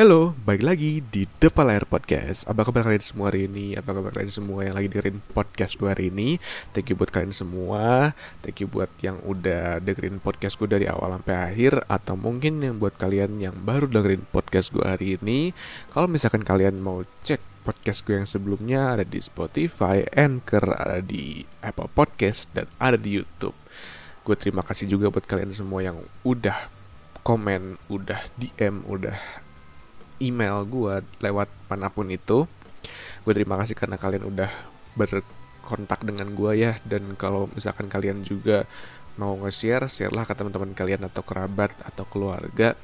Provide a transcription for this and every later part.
Halo, balik lagi di Depan Layar Podcast Apa kabar kalian semua hari ini? Apa kabar kalian semua yang lagi dengerin podcast gue hari ini? Thank you buat kalian semua Thank you buat yang udah dengerin podcast gue dari awal sampai akhir Atau mungkin yang buat kalian yang baru dengerin podcast gue hari ini Kalau misalkan kalian mau cek podcast gue yang sebelumnya Ada di Spotify, Anchor, ada di Apple Podcast, dan ada di Youtube Gue terima kasih juga buat kalian semua yang udah komen, udah DM, udah email gue lewat mana pun itu gue terima kasih karena kalian udah berkontak dengan gue ya. Dan kalau misalkan kalian juga mau nge-share share lah ke teman-teman kalian atau kerabat atau keluarga.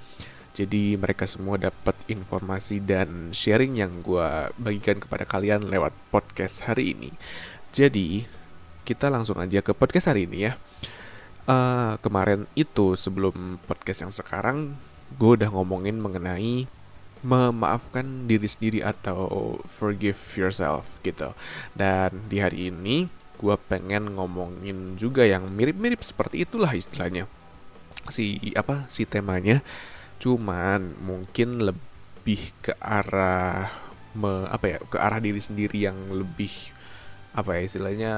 Jadi mereka semua dapat informasi dan sharing yang gue bagikan kepada kalian lewat podcast hari ini. Jadi kita langsung aja ke podcast hari ini ya. Uh, kemarin itu sebelum podcast yang sekarang gue udah ngomongin mengenai memaafkan diri sendiri atau forgive yourself gitu. Dan di hari ini gue pengen ngomongin juga yang mirip-mirip seperti itulah istilahnya. Si apa si temanya cuman mungkin lebih ke arah me, apa ya ke arah diri sendiri yang lebih apa ya istilahnya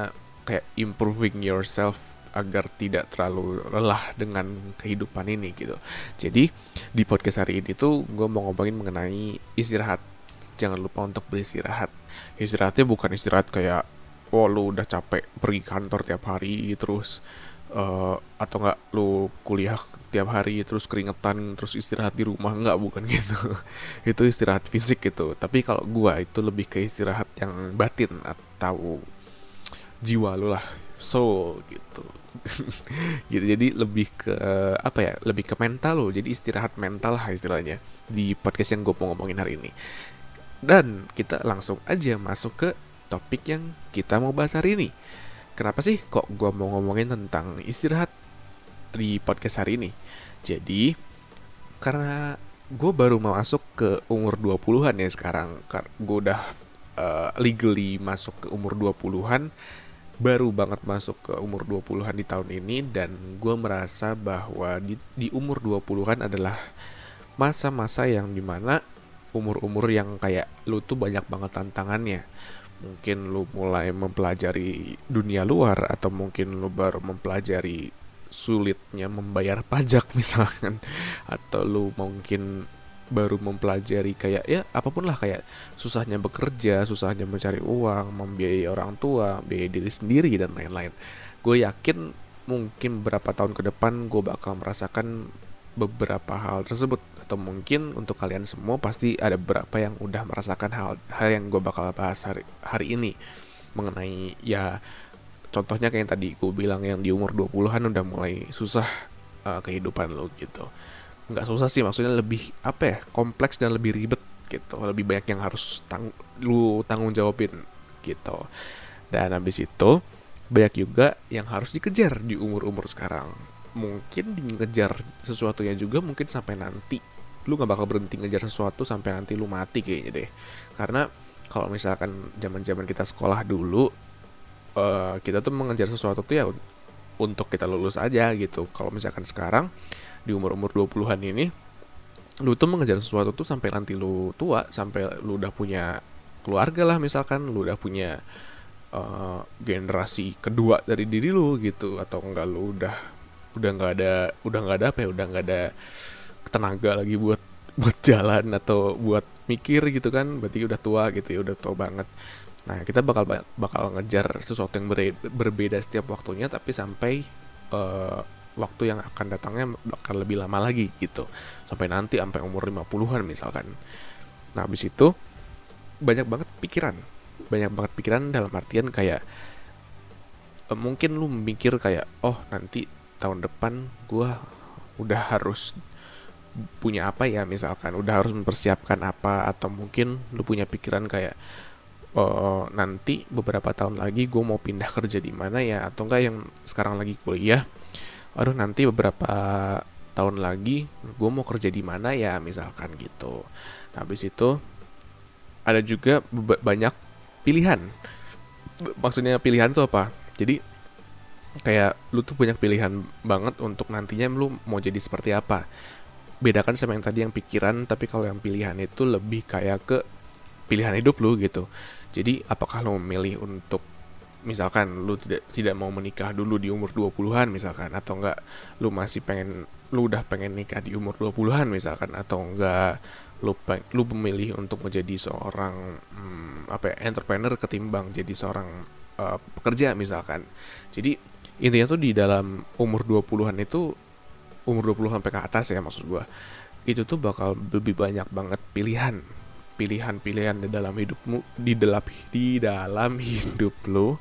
kayak improving yourself agar tidak terlalu lelah dengan kehidupan ini gitu. Jadi di podcast hari ini tuh gue mau ngomongin mengenai istirahat. Jangan lupa untuk beristirahat. Istirahatnya bukan istirahat kayak oh lu udah capek pergi kantor tiap hari terus uh, atau enggak lu kuliah tiap hari terus keringetan terus istirahat di rumah enggak bukan gitu itu istirahat fisik gitu tapi kalau gua itu lebih ke istirahat yang batin atau jiwa lu lah soul gitu. Gitu jadi lebih ke apa ya lebih ke mental loh. Jadi istirahat mental lah istilahnya di podcast yang gue mau ngomongin hari ini. Dan kita langsung aja masuk ke topik yang kita mau bahas hari ini. Kenapa sih kok gue mau ngomongin tentang istirahat di podcast hari ini? Jadi karena gue baru mau masuk ke umur 20-an ya sekarang. Gue udah uh, legally masuk ke umur 20-an baru banget masuk ke umur 20-an di tahun ini dan gue merasa bahwa di, di umur 20-an adalah masa-masa yang di mana umur-umur yang kayak lu tuh banyak banget tantangannya. Mungkin lu mulai mempelajari dunia luar atau mungkin lu baru mempelajari sulitnya membayar pajak misalkan. Atau lu mungkin baru mempelajari kayak ya apa pun lah kayak susahnya bekerja, susahnya mencari uang, membiayai orang tua, biayai diri sendiri dan lain-lain. Gue yakin mungkin beberapa tahun ke depan gue bakal merasakan beberapa hal tersebut. Atau mungkin untuk kalian semua pasti ada beberapa yang udah merasakan hal hal yang gue bakal bahas hari hari ini. Mengenai ya contohnya kayak yang tadi gue bilang yang di umur 20-an udah mulai susah uh, kehidupan lo gitu nggak susah sih maksudnya lebih apa ya kompleks dan lebih ribet gitu. Lebih banyak yang harus tang lu tanggung jawabin gitu. Dan habis itu banyak juga yang harus dikejar di umur-umur sekarang. Mungkin dikejar sesuatunya juga mungkin sampai nanti lu nggak bakal berhenti ngejar sesuatu sampai nanti lu mati kayaknya deh. Karena kalau misalkan zaman zaman kita sekolah dulu uh, kita tuh mengejar sesuatu tuh ya untuk kita lulus aja gitu. Kalau misalkan sekarang di umur-umur 20-an ini lu tuh mengejar sesuatu tuh sampai nanti lu tua, sampai lu udah punya keluarga lah misalkan, lu udah punya uh, generasi kedua dari diri lu gitu atau enggak lu udah udah nggak ada udah nggak ada apa ya udah nggak ada tenaga lagi buat buat jalan atau buat mikir gitu kan berarti udah tua gitu ya udah tua banget. Nah kita bakal bakal ngejar sesuatu yang berbeda setiap waktunya tapi sampai uh, waktu yang akan datangnya bakal lebih lama lagi gitu. Sampai nanti sampai umur 50-an misalkan. Nah habis itu banyak banget pikiran. Banyak banget pikiran dalam artian kayak eh, mungkin lu mikir kayak oh nanti tahun depan gue udah harus punya apa ya misalkan. Udah harus mempersiapkan apa atau mungkin lu punya pikiran kayak oh, nanti beberapa tahun lagi gue mau pindah kerja di mana ya atau enggak yang sekarang lagi kuliah aduh nanti beberapa tahun lagi gue mau kerja di mana ya misalkan gitu. Nah, habis itu ada juga banyak pilihan. Maksudnya pilihan tuh apa? Jadi kayak lu tuh banyak pilihan banget untuk nantinya lu mau jadi seperti apa. Bedakan sama yang tadi yang pikiran tapi kalau yang pilihan itu lebih kayak ke pilihan hidup lu gitu. Jadi apakah lu memilih untuk misalkan lu tidak tidak mau menikah dulu di umur 20-an misalkan atau enggak lu masih pengen lu udah pengen nikah di umur 20-an misalkan atau enggak lu peng, lu memilih untuk menjadi seorang hmm, apa ya, entrepreneur ketimbang jadi seorang uh, pekerja misalkan. Jadi intinya tuh di dalam umur 20-an itu umur 20 sampai ke atas ya maksud gua. Itu tuh bakal lebih banyak banget pilihan pilihan-pilihan di dalam hidupmu di dalam di dalam hidup lo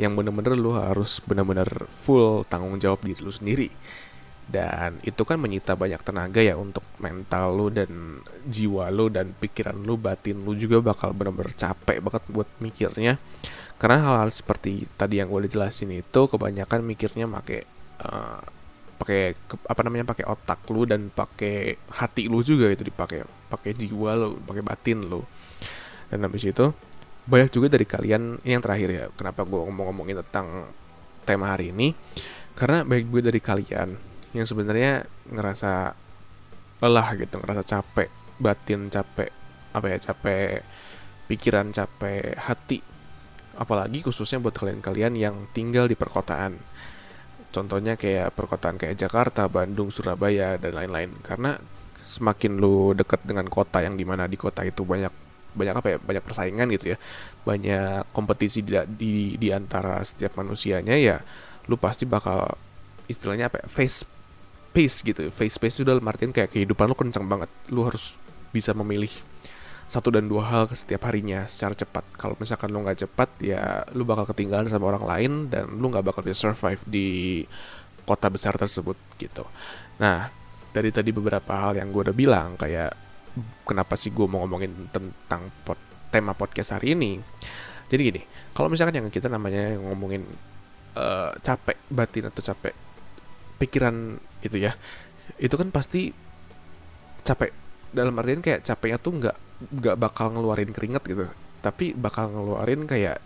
yang bener-bener lo harus bener-bener full tanggung jawab diri lo sendiri. Dan itu kan menyita banyak tenaga ya untuk mental lu dan jiwa lu dan pikiran lu batin lu juga bakal benar-benar capek banget buat mikirnya. Karena hal-hal seperti tadi yang gue udah jelasin itu kebanyakan mikirnya pakai uh, pakai apa namanya pakai otak lu dan pakai hati lu juga itu dipakai pakai jiwa lu pakai batin lu. Dan habis itu banyak juga dari kalian ini yang terakhir ya kenapa gue ngomong-ngomongin tentang tema hari ini. Karena baik gue dari kalian yang sebenarnya ngerasa lelah gitu ngerasa capek batin capek apa ya capek pikiran capek hati. Apalagi khususnya buat kalian-kalian yang tinggal di perkotaan contohnya kayak perkotaan kayak Jakarta, Bandung, Surabaya dan lain-lain. Karena semakin lu dekat dengan kota yang di mana di kota itu banyak banyak apa ya banyak persaingan gitu ya banyak kompetisi di di, di antara setiap manusianya ya lu pasti bakal istilahnya apa ya, face pace gitu. Face pace itu dalam artian kayak kehidupan lo kencang banget. Lo harus bisa memilih satu dan dua hal ke setiap harinya secara cepat. Kalau misalkan lo nggak cepat ya lo bakal ketinggalan sama orang lain dan lo nggak bakal bisa survive di kota besar tersebut gitu. Nah dari tadi beberapa hal yang gue udah bilang kayak kenapa sih gue mau ngomongin tentang pot, tema podcast hari ini? Jadi gini kalau misalkan yang kita namanya ngomongin uh, capek batin atau capek pikiran itu ya itu kan pasti capek. Dalam artian kayak capeknya tuh nggak nggak bakal ngeluarin keringet gitu. Tapi bakal ngeluarin kayak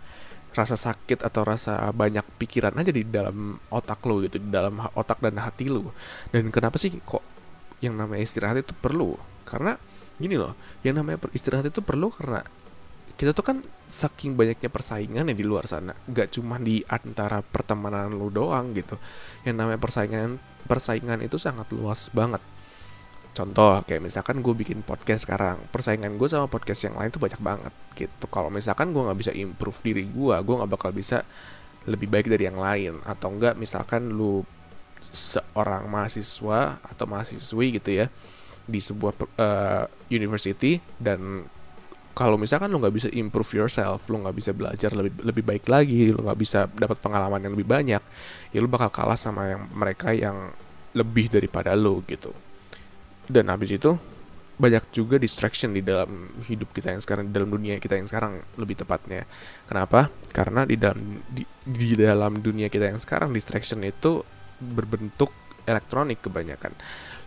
rasa sakit atau rasa banyak pikiran aja di dalam otak lo gitu di dalam otak dan hati lo dan kenapa sih kok yang namanya istirahat itu perlu? Karena gini loh yang namanya istirahat itu perlu karena kita tuh kan saking banyaknya persaingan ya di luar sana. Gak cuma di antara pertemanan lu doang gitu. Yang namanya persaingan persaingan itu sangat luas banget contoh kayak misalkan gue bikin podcast sekarang persaingan gue sama podcast yang lain tuh banyak banget gitu kalau misalkan gue nggak bisa improve diri gue gue nggak bakal bisa lebih baik dari yang lain atau enggak misalkan lu seorang mahasiswa atau mahasiswi gitu ya di sebuah uh, university dan kalau misalkan lo nggak bisa improve yourself, lo nggak bisa belajar lebih lebih baik lagi, lo nggak bisa dapat pengalaman yang lebih banyak, ya lo bakal kalah sama yang mereka yang lebih daripada lo gitu. Dan habis itu banyak juga distraction di dalam hidup kita yang sekarang, di dalam dunia kita yang sekarang lebih tepatnya. Kenapa? Karena di dalam di, di dalam dunia kita yang sekarang distraction itu berbentuk elektronik kebanyakan.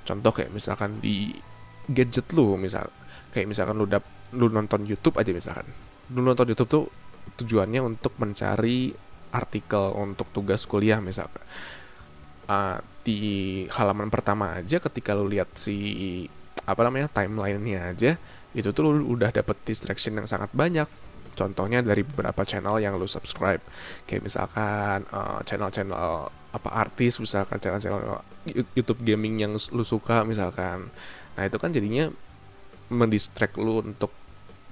Contoh kayak misalkan di gadget lu misal kayak misalkan lu dap lu nonton YouTube aja misalkan lu nonton YouTube tuh tujuannya untuk mencari artikel untuk tugas kuliah misalkan uh, di halaman pertama aja ketika lu lihat si apa namanya timelinenya aja itu tuh lu udah dapet distraction yang sangat banyak. Contohnya dari beberapa channel yang lu subscribe. Kayak misalkan uh, channel-channel apa artis misalkan channel-channel YouTube gaming yang lu suka misalkan. Nah itu kan jadinya mendistract lu untuk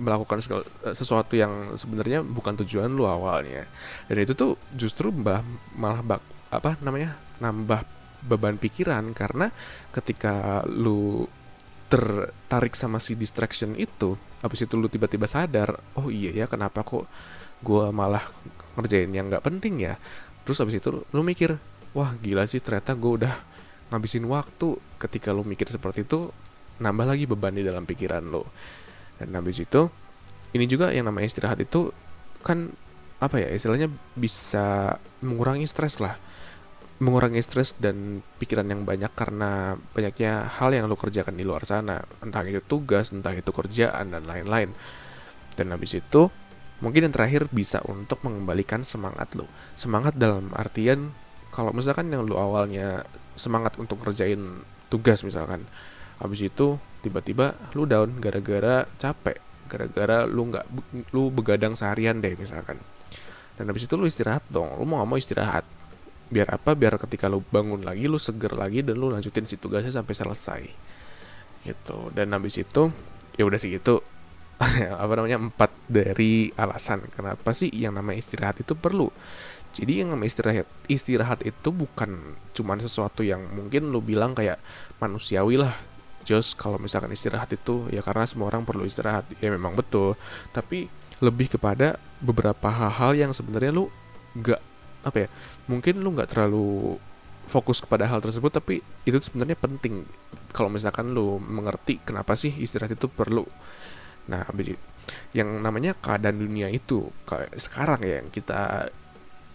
melakukan eh, sesuatu yang sebenarnya bukan tujuan lu awalnya. Dan itu tuh justru malah bak apa namanya nambah beban pikiran karena ketika lu tertarik sama si distraction itu habis itu lu tiba-tiba sadar oh iya ya kenapa kok gue malah ngerjain yang nggak penting ya? Terus habis itu lu mikir wah gila sih ternyata gue udah ngabisin waktu. Ketika lu mikir seperti itu nambah lagi beban di dalam pikiran lo dan habis itu ini juga yang namanya istirahat itu kan apa ya istilahnya bisa mengurangi stres lah mengurangi stres dan pikiran yang banyak karena banyaknya hal yang lo kerjakan di luar sana. Entah itu tugas entah itu kerjaan dan lain-lain. Dan habis itu mungkin yang terakhir bisa untuk mengembalikan semangat lo semangat dalam artian kalau misalkan yang lo awalnya semangat untuk ngerjain tugas misalkan habis itu tiba-tiba lu down gara-gara capek gara-gara lu nggak lu begadang seharian deh misalkan. Dan habis itu lu istirahat dong lu mau gak mau istirahat biar apa? Biar ketika lu bangun lagi lu seger lagi dan lu lanjutin si tugasnya sampai selesai. Gitu. Dan habis itu ya udah sih gitu. Apa namanya? Empat dari alasan kenapa sih yang namanya istirahat itu perlu. Jadi yang namanya istirahat istirahat itu bukan cuman sesuatu yang mungkin lu bilang kayak manusiawi lah. Just kalau misalkan istirahat itu ya karena semua orang perlu istirahat. Ya memang betul. Tapi lebih kepada beberapa hal-hal yang sebenarnya lu nggak apa ya mungkin lu nggak terlalu fokus kepada hal tersebut tapi itu sebenarnya penting. Kalau misalkan lu mengerti kenapa sih istirahat itu perlu. Nah yang namanya keadaan dunia itu kayak sekarang ya yang kita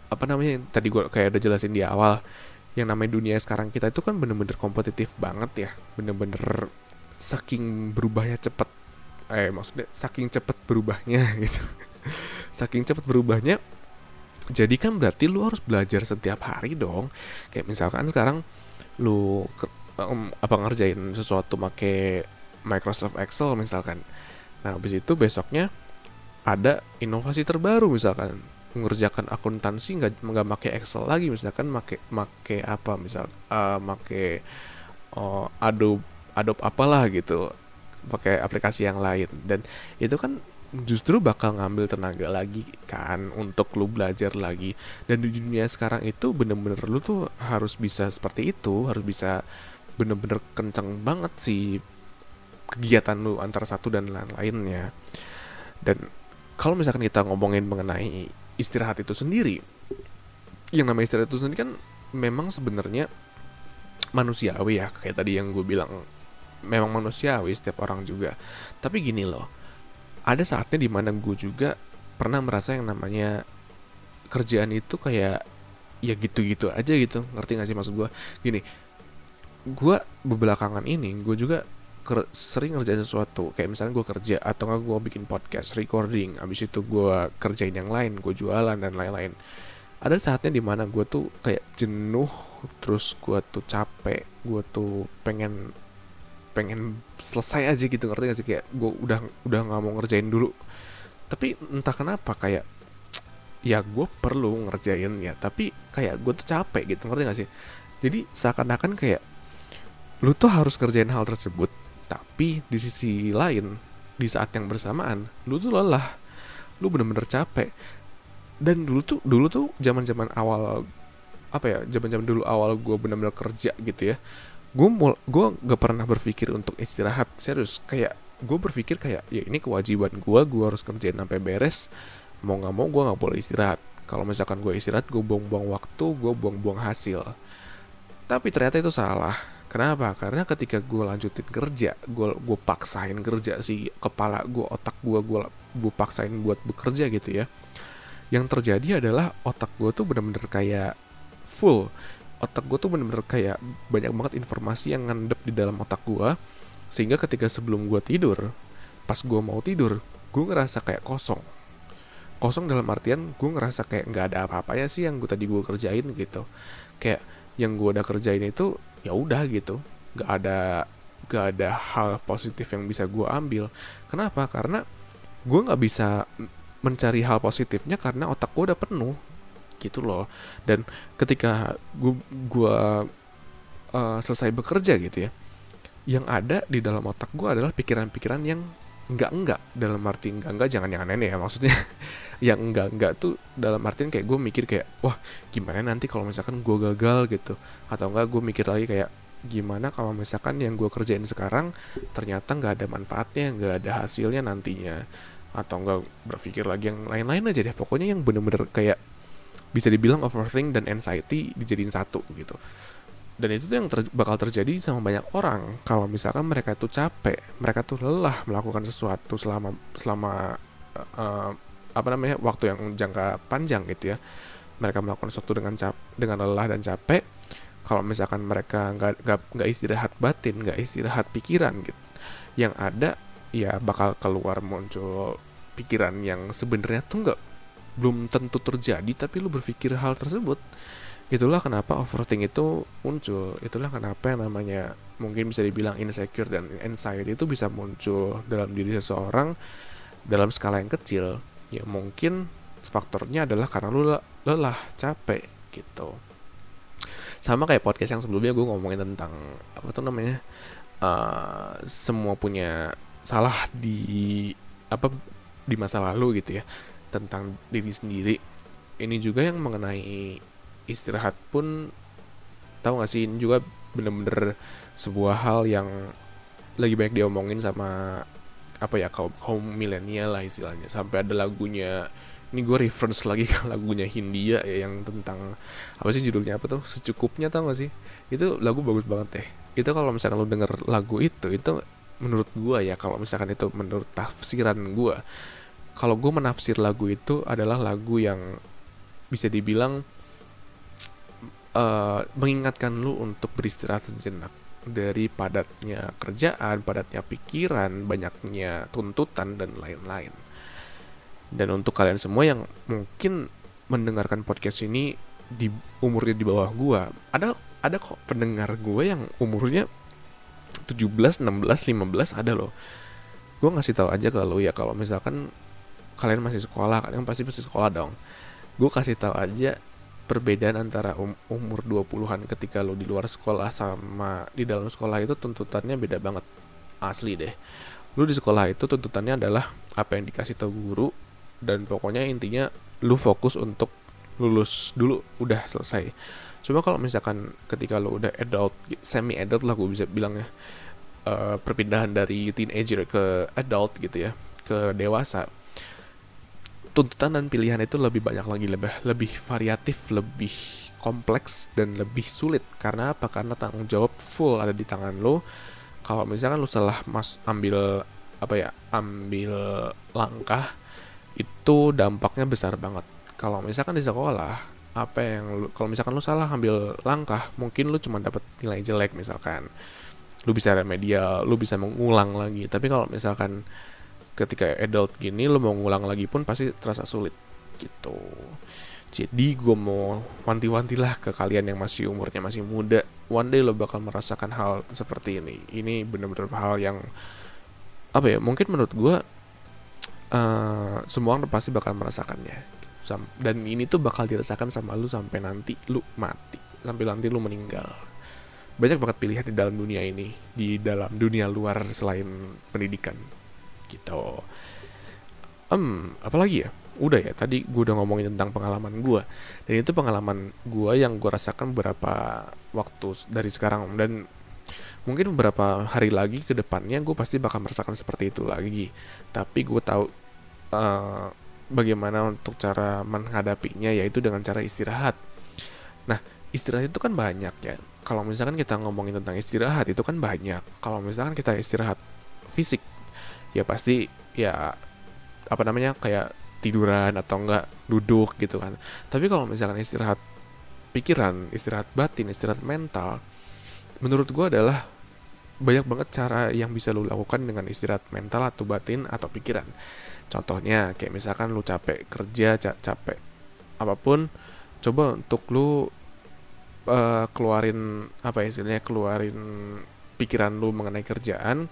apa namanya tadi gua kayak udah jelasin di awal yang namanya dunia sekarang kita itu kan bener-bener kompetitif banget ya. Bener-bener saking berubahnya cepet eh maksudnya saking cepet berubahnya gitu. Saking cepet berubahnya jadi kan berarti lu harus belajar setiap hari dong. Kayak misalkan sekarang lu um, apa ngerjain sesuatu make Microsoft Excel misalkan. Nah habis itu besoknya ada inovasi terbaru misalkan. Mengerjakan akuntansi nggak nggak pakai Excel lagi misalkan make make apa misal uh, make uh, Adobe Adobe apalah gitu pakai aplikasi yang lain. Dan itu kan justru bakal ngambil tenaga lagi kan untuk lu belajar lagi. Dan di dunia sekarang itu bener-bener lu tuh harus bisa seperti itu harus bisa bener-bener kenceng banget sih kegiatan lu antara satu dan lain-lainnya dan kalau misalkan kita ngomongin mengenai istirahat itu sendiri yang namanya istirahat itu sendiri kan memang sebenarnya manusiawi ya kayak tadi yang gue bilang memang manusiawi setiap orang juga. Tapi gini loh ada saatnya di mana gue juga pernah merasa yang namanya kerjaan itu kayak ya gitu-gitu aja gitu. Ngerti gak sih maksud gue gini gue bebelakangan ini gue juga sering ngerjain sesuatu. Kayak misalnya gue kerja atau nggak gue bikin podcast recording abis itu gue kerjain yang lain gue jualan dan lain-lain. Ada saatnya di mana gue tuh kayak jenuh terus gue tuh capek gue tuh pengen pengen selesai aja gitu ngerti gak sih? Kayak gue udah udah nggak mau ngerjain dulu. Tapi entah kenapa kayak ya gue perlu ngerjain ya tapi kayak gue tuh capek gitu ngerti gak sih? Jadi seakan-akan kayak lu tuh harus ngerjain hal tersebut tapi di sisi lain di saat yang bersamaan lu tuh lelah. Lu bener-bener capek. Dan dulu tuh dulu tuh zaman zaman awal apa ya zaman zaman dulu awal gue bener-bener kerja gitu ya gue mul gue gak pernah berpikir untuk istirahat serius. Kayak gue berpikir kayak ya ini kewajiban gue gue harus kerjain sampai beres. Mau nggak mau gue nggak boleh istirahat. Kalau misalkan gue istirahat gue buang-buang waktu gue buang-buang hasil. Tapi ternyata itu salah. Kenapa? Karena ketika gue lanjutin kerja gue gue paksain kerja si kepala gue otak gue gue gue paksain buat bekerja gitu ya. Yang terjadi adalah otak gue tuh bener-bener kayak full otak gue tuh bener-bener kayak banyak banget informasi yang ngendep di dalam otak gue sehingga ketika sebelum gue tidur pas gue mau tidur gue ngerasa kayak kosong. Kosong dalam artian gue ngerasa kayak nggak ada apa-apanya sih yang gue tadi gue kerjain gitu. Kayak yang gue udah kerjain itu ya udah gitu. Nggak ada nggak ada hal positif yang bisa gue ambil. Kenapa? Karena gue nggak bisa mencari hal positifnya karena otak gue udah penuh gitu loh. Dan ketika gue gua uh, selesai bekerja gitu ya yang ada di dalam otak gue adalah pikiran-pikiran yang enggak enggak dalam arti enggak enggak jangan yang aneh ya maksudnya. Yang enggak enggak tuh dalam artian kayak gue mikir kayak wah gimana nanti kalau misalkan gue gagal gitu. Atau enggak gue mikir lagi kayak gimana kalau misalkan yang gue kerjain sekarang ternyata nggak ada manfaatnya nggak ada hasilnya nantinya? Atau enggak berpikir lagi yang lain-lain aja deh. Pokoknya yang bener-bener kayak bisa dibilang overthink dan anxiety dijadiin satu gitu. Dan itu tuh yang ter bakal terjadi sama banyak orang. Kalau misalkan mereka itu capek mereka tuh lelah melakukan sesuatu selama selama uh, apa namanya waktu yang jangka panjang gitu ya. Mereka melakukan sesuatu dengan cap dengan lelah dan capek. Kalau misalkan mereka nggak nggak istirahat batin nggak istirahat pikiran gitu yang ada ya bakal keluar muncul pikiran yang sebenarnya tuh nggak belum tentu terjadi tapi lu berpikir hal tersebut itulah kenapa overthink itu muncul. Itulah kenapa yang namanya mungkin bisa dibilang insecure dan anxiety itu bisa muncul dalam diri seseorang dalam skala yang kecil. Ya mungkin faktornya adalah karena lu lelah capek gitu. Sama kayak podcast yang sebelumnya gue ngomongin tentang apa tuh namanya uh, semua punya salah di apa di masa lalu gitu ya tentang diri sendiri. Ini juga yang mengenai istirahat pun tahu gak sih ini juga bener-bener sebuah hal yang lagi banyak diomongin sama apa ya kaum kaum milenial lah istilahnya. Sampai ada lagunya ini gue reference lagi ke lagunya Hindia ya yang tentang apa sih judulnya apa tuh? Secukupnya tau gak sih? Itu lagu bagus banget deh. Itu kalau misalkan lo denger lagu itu itu menurut gue ya kalau misalkan itu menurut tafsiran gue kalau gue menafsir lagu itu adalah lagu yang bisa dibilang uh, mengingatkan lu untuk beristirahat sejenak dari padatnya kerjaan, padatnya pikiran, banyaknya tuntutan dan lain-lain. Dan untuk kalian semua yang mungkin mendengarkan podcast ini di umurnya di bawah gua, ada ada kok pendengar gue yang umurnya 17, 16, 15 ada loh. Gue ngasih tahu aja lo ya kalau misalkan kalian masih sekolah, kalian pasti masih sekolah dong. Gue kasih tahu aja perbedaan antara um, umur 20-an ketika lo di luar sekolah sama di dalam sekolah itu tuntutannya beda banget. Asli deh. Lu di sekolah itu tuntutannya adalah apa yang dikasih tahu guru dan pokoknya intinya lu fokus untuk lulus dulu udah selesai. Cuma kalau misalkan ketika lo udah adult, semi adult lah gue bisa bilang ya, uh, perpindahan dari teenager ke adult gitu ya, ke dewasa tuntutan dan pilihan itu lebih banyak lagi lebih lebih variatif lebih kompleks dan lebih sulit. Karena apa? Karena tanggung jawab full ada di tangan lo. Kalau misalkan lo salah mas ambil apa ya ambil langkah itu dampaknya besar banget. Kalau misalkan di sekolah apa yang lu, kalau misalkan lo salah ambil langkah mungkin lo cuma dapat nilai jelek misalkan. Lu bisa remedial lu bisa mengulang lagi. Tapi kalau misalkan ketika adult gini lo mau ngulang lagi pun pasti terasa sulit gitu. Jadi gue mau wanti-wanti lah ke kalian yang masih umurnya masih muda one day lo bakal merasakan hal seperti ini. Ini bener-bener hal yang apa ya mungkin menurut gue uh, semua orang pasti bakal merasakannya. Dan ini tuh bakal dirasakan sama lu sampai nanti lu mati sampai nanti lu meninggal. Banyak banget pilihan di dalam dunia ini di dalam dunia luar selain pendidikan gitu. Um apalagi ya? Udah ya tadi gue udah ngomongin tentang pengalaman gue dan itu pengalaman gue yang gue rasakan beberapa waktu dari sekarang. Dan mungkin beberapa hari lagi ke depannya gue pasti bakal merasakan seperti itu lagi. Tapi gue tahu uh, bagaimana untuk cara menghadapinya yaitu dengan cara istirahat. Nah istirahat itu kan banyak ya. Kalau misalkan kita ngomongin tentang istirahat itu kan banyak. Kalau misalkan kita istirahat fisik ya pasti ya apa namanya kayak tiduran atau enggak duduk gitu kan. Tapi kalau misalkan istirahat pikiran istirahat batin istirahat mental menurut gue adalah banyak banget cara yang bisa lo lakukan dengan istirahat mental atau batin atau pikiran. Contohnya kayak misalkan lo capek kerja capek apa pun coba untuk lo uh, keluarin apa istilahnya keluarin pikiran lo mengenai kerjaan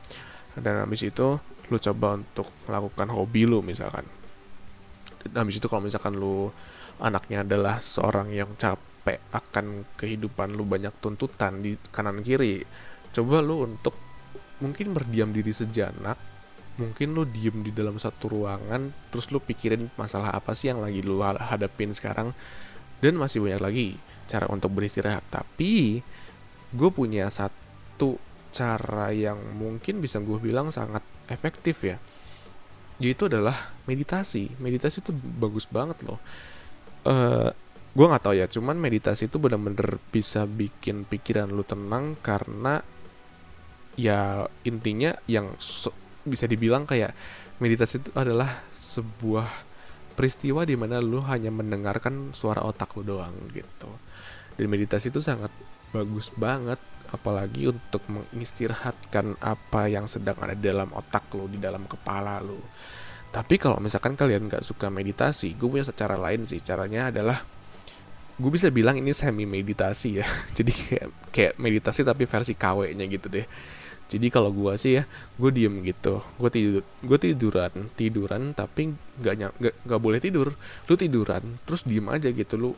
dan habis itu lu coba untuk melakukan hobi lu misalkan. Dan habis itu kalau misalkan lu anaknya adalah seorang yang capek akan kehidupan lu banyak tuntutan di kanan kiri coba lu untuk mungkin berdiam diri sejenak mungkin lu diem di dalam satu ruangan terus lu pikirin masalah apa sih yang lagi lu hadapin sekarang dan masih banyak lagi cara untuk beristirahat. Tapi gue punya satu cara yang mungkin bisa gue bilang sangat efektif ya yaitu adalah meditasi. Meditasi itu bagus banget loh. Uh, gue nggak tahu ya cuman meditasi itu benar-benar bisa bikin pikiran lu tenang karena ya intinya yang so, bisa dibilang kayak meditasi itu adalah sebuah peristiwa di mana lu hanya mendengarkan suara otak lu doang gitu. Dan meditasi itu sangat bagus banget apalagi untuk mengistirahatkan apa yang sedang ada dalam otak lo di dalam kepala lo tapi kalau misalkan kalian nggak suka meditasi gue punya cara lain sih. Caranya adalah gue bisa bilang ini semi meditasi ya. Jadi kayak kayak meditasi tapi versi KW nya gitu deh. Jadi kalau gue sih ya gue diem gitu. Gue tidur gue tiduran tiduran tapi nggak nggak nggak boleh tidur. Lu tiduran terus diem aja gitu. Lu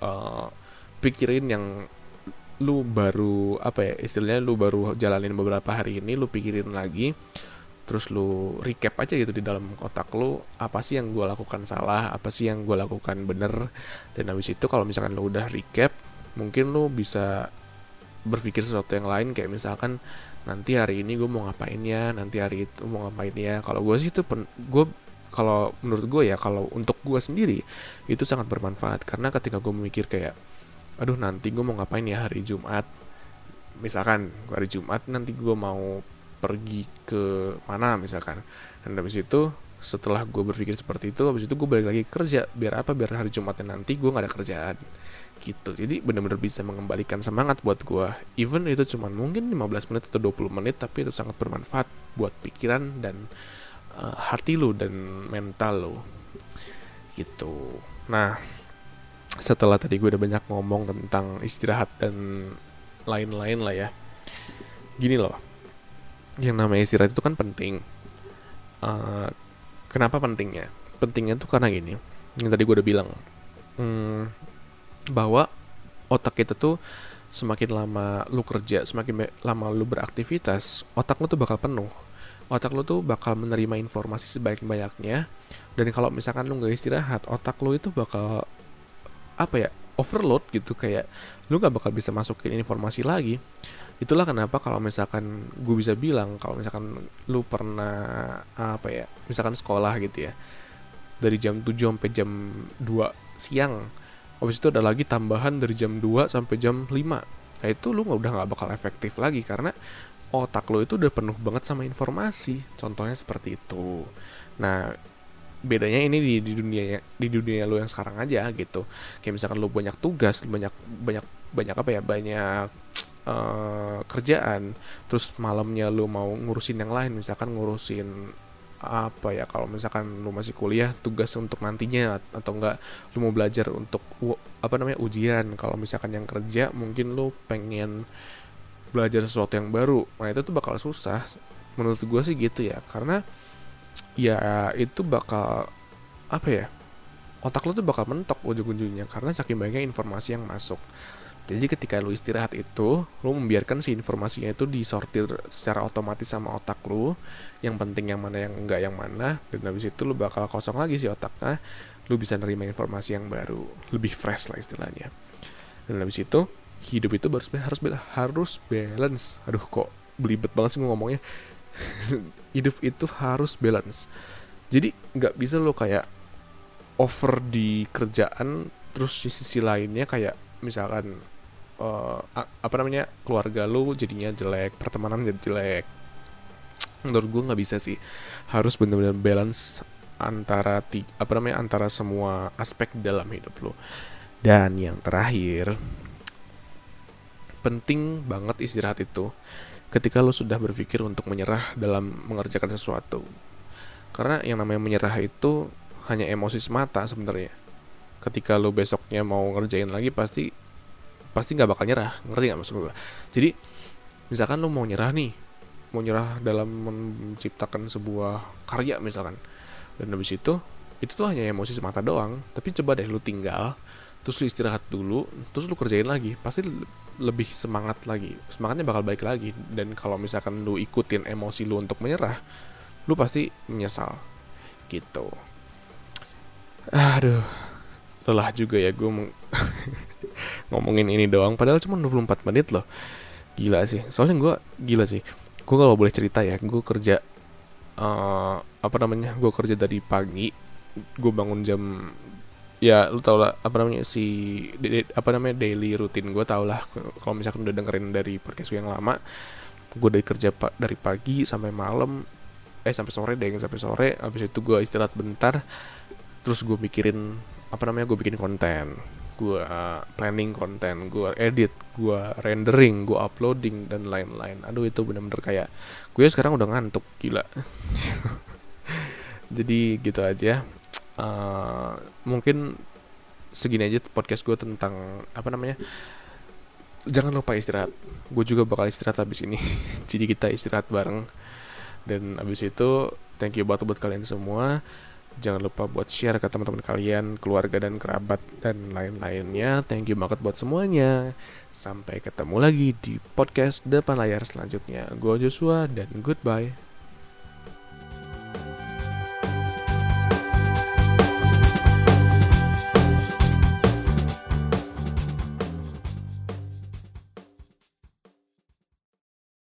uh, pikirin yang lu baru apa ya istilahnya lu baru jalanin beberapa hari ini lu pikirin lagi terus lu recap aja gitu di dalam kotak lu apa sih yang gue lakukan salah apa sih yang gue lakukan bener dan habis itu kalau misalkan lu udah recap mungkin lu bisa berpikir sesuatu yang lain kayak misalkan nanti hari ini gue mau ngapain ya nanti hari itu mau ngapain ya. Kalau gue sih itu gue kalau menurut gue ya kalau untuk gue sendiri itu sangat bermanfaat. Karena ketika gue memikir kayak aduh nanti gue mau ngapain ya hari Jumat? Misalkan hari Jumat nanti gue mau pergi ke mana misalkan. Dan habis itu setelah gue berpikir seperti itu habis itu gue balik lagi kerja. Biar apa? Biar hari Jumatnya nanti gue nggak ada kerjaan. Gitu. Jadi benar-benar bisa mengembalikan semangat buat gue even itu cuma mungkin 15 menit atau 20 menit tapi itu sangat bermanfaat buat pikiran dan uh, hati lo dan mental lo gitu. Nah setelah tadi gue udah banyak ngomong tentang istirahat dan lain-lain lah ya. Gini loh yang namanya istirahat itu kan penting. Uh, kenapa pentingnya? Pentingnya tuh karena gini yang tadi gue udah bilang hmm, bahwa otak kita tuh semakin lama lu kerja semakin lama lu beraktivitas otak lu tuh bakal penuh. Otak lu tuh bakal menerima informasi sebaik-banyaknya dan kalau misalkan lu nggak istirahat otak lu itu bakal apa ya overload gitu kayak lu nggak bakal bisa masukin informasi lagi. Itulah kenapa kalau misalkan gue bisa bilang kalau misalkan lu pernah apa ya misalkan sekolah gitu ya dari jam 7 sampai jam 2 siang habis itu ada lagi tambahan dari jam 2 sampai jam 5 nah itu lu udah nggak bakal efektif lagi karena otak lu itu udah penuh banget sama informasi. Contohnya seperti itu. Nah bedanya ini di, di dunia di dunia lo yang sekarang aja gitu. Kayak misalkan lo banyak tugas banyak banyak banyak apa ya banyak uh, kerjaan terus malamnya lo mau ngurusin yang lain misalkan ngurusin apa ya kalau misalkan lu masih kuliah tugas untuk nantinya atau enggak lu mau belajar untuk apa namanya ujian. Kalau misalkan yang kerja mungkin lu pengen belajar sesuatu yang baru. Nah itu tuh bakal susah menurut gue sih gitu ya. Karena ya itu bakal apa ya otak lo tuh bakal mentok ujung-ujungnya karena saking banyaknya informasi yang masuk. Jadi ketika lo istirahat itu lo membiarkan si informasinya itu disortir secara otomatis sama otak lo yang penting yang mana yang enggak yang mana dan habis itu lo bakal kosong lagi si otaknya lo bisa nerima informasi yang baru lebih fresh lah istilahnya. Dan habis itu hidup itu harus harus harus balance. Aduh kok belibet banget sih ngomongnya hidup itu harus balance. Jadi nggak bisa lo kayak over di kerjaan terus di sisi lainnya kayak misalkan uh, apa namanya keluarga lo jadinya jelek pertemanan jadi jelek. Menurut gue nggak bisa sih. Harus benar-benar balance antara ti apa namanya antara semua aspek dalam hidup lo. Dan yang terakhir penting banget istirahat itu ketika lo sudah berpikir untuk menyerah dalam mengerjakan sesuatu. Karena yang namanya menyerah itu hanya emosi semata sebenarnya. Ketika lo besoknya mau ngerjain lagi pasti pasti nggak bakal nyerah, ngerti nggak maksud gue? Jadi misalkan lo mau nyerah nih, mau nyerah dalam menciptakan sebuah karya misalkan, dan habis itu itu tuh hanya emosi semata doang. Tapi coba deh lo tinggal, terus lo istirahat dulu, terus lo kerjain lagi, pasti lebih semangat lagi. Semangatnya bakal baik lagi. Dan kalau misalkan lu ikutin emosi lu untuk menyerah lu pasti menyesal. Gitu. Aduh. Lelah juga ya gue ngomongin ini doang. Padahal cuma 24 menit loh. Gila sih. Soalnya gue gila sih. Gue kalau boleh cerita ya. Gue kerja uh, apa namanya? Gue kerja dari pagi. Gue bangun jam ya lu tau lah apa namanya si apa namanya daily rutin gue tau lah. Kalau misalkan udah dengerin dari podcast yang lama gue dari kerja pak dari pagi sampai malam eh sampai sore deh sampai sore habis itu gue istirahat bentar terus gue mikirin apa namanya gue bikin konten. Gue uh, planning konten gue edit gue rendering gue uploading dan lain-lain. Aduh itu bener-bener kayak gue sekarang udah ngantuk gila. Jadi gitu aja uh, mungkin segini aja podcast gue tentang apa namanya jangan lupa istirahat. Gue juga bakal istirahat habis ini. Jadi kita istirahat bareng. Dan habis itu thank you banget buat kalian semua. Jangan lupa buat share ke teman-teman kalian keluarga dan kerabat dan lain-lainnya. Thank you banget buat semuanya. Sampai ketemu lagi di podcast depan layar selanjutnya. Gue Joshua dan goodbye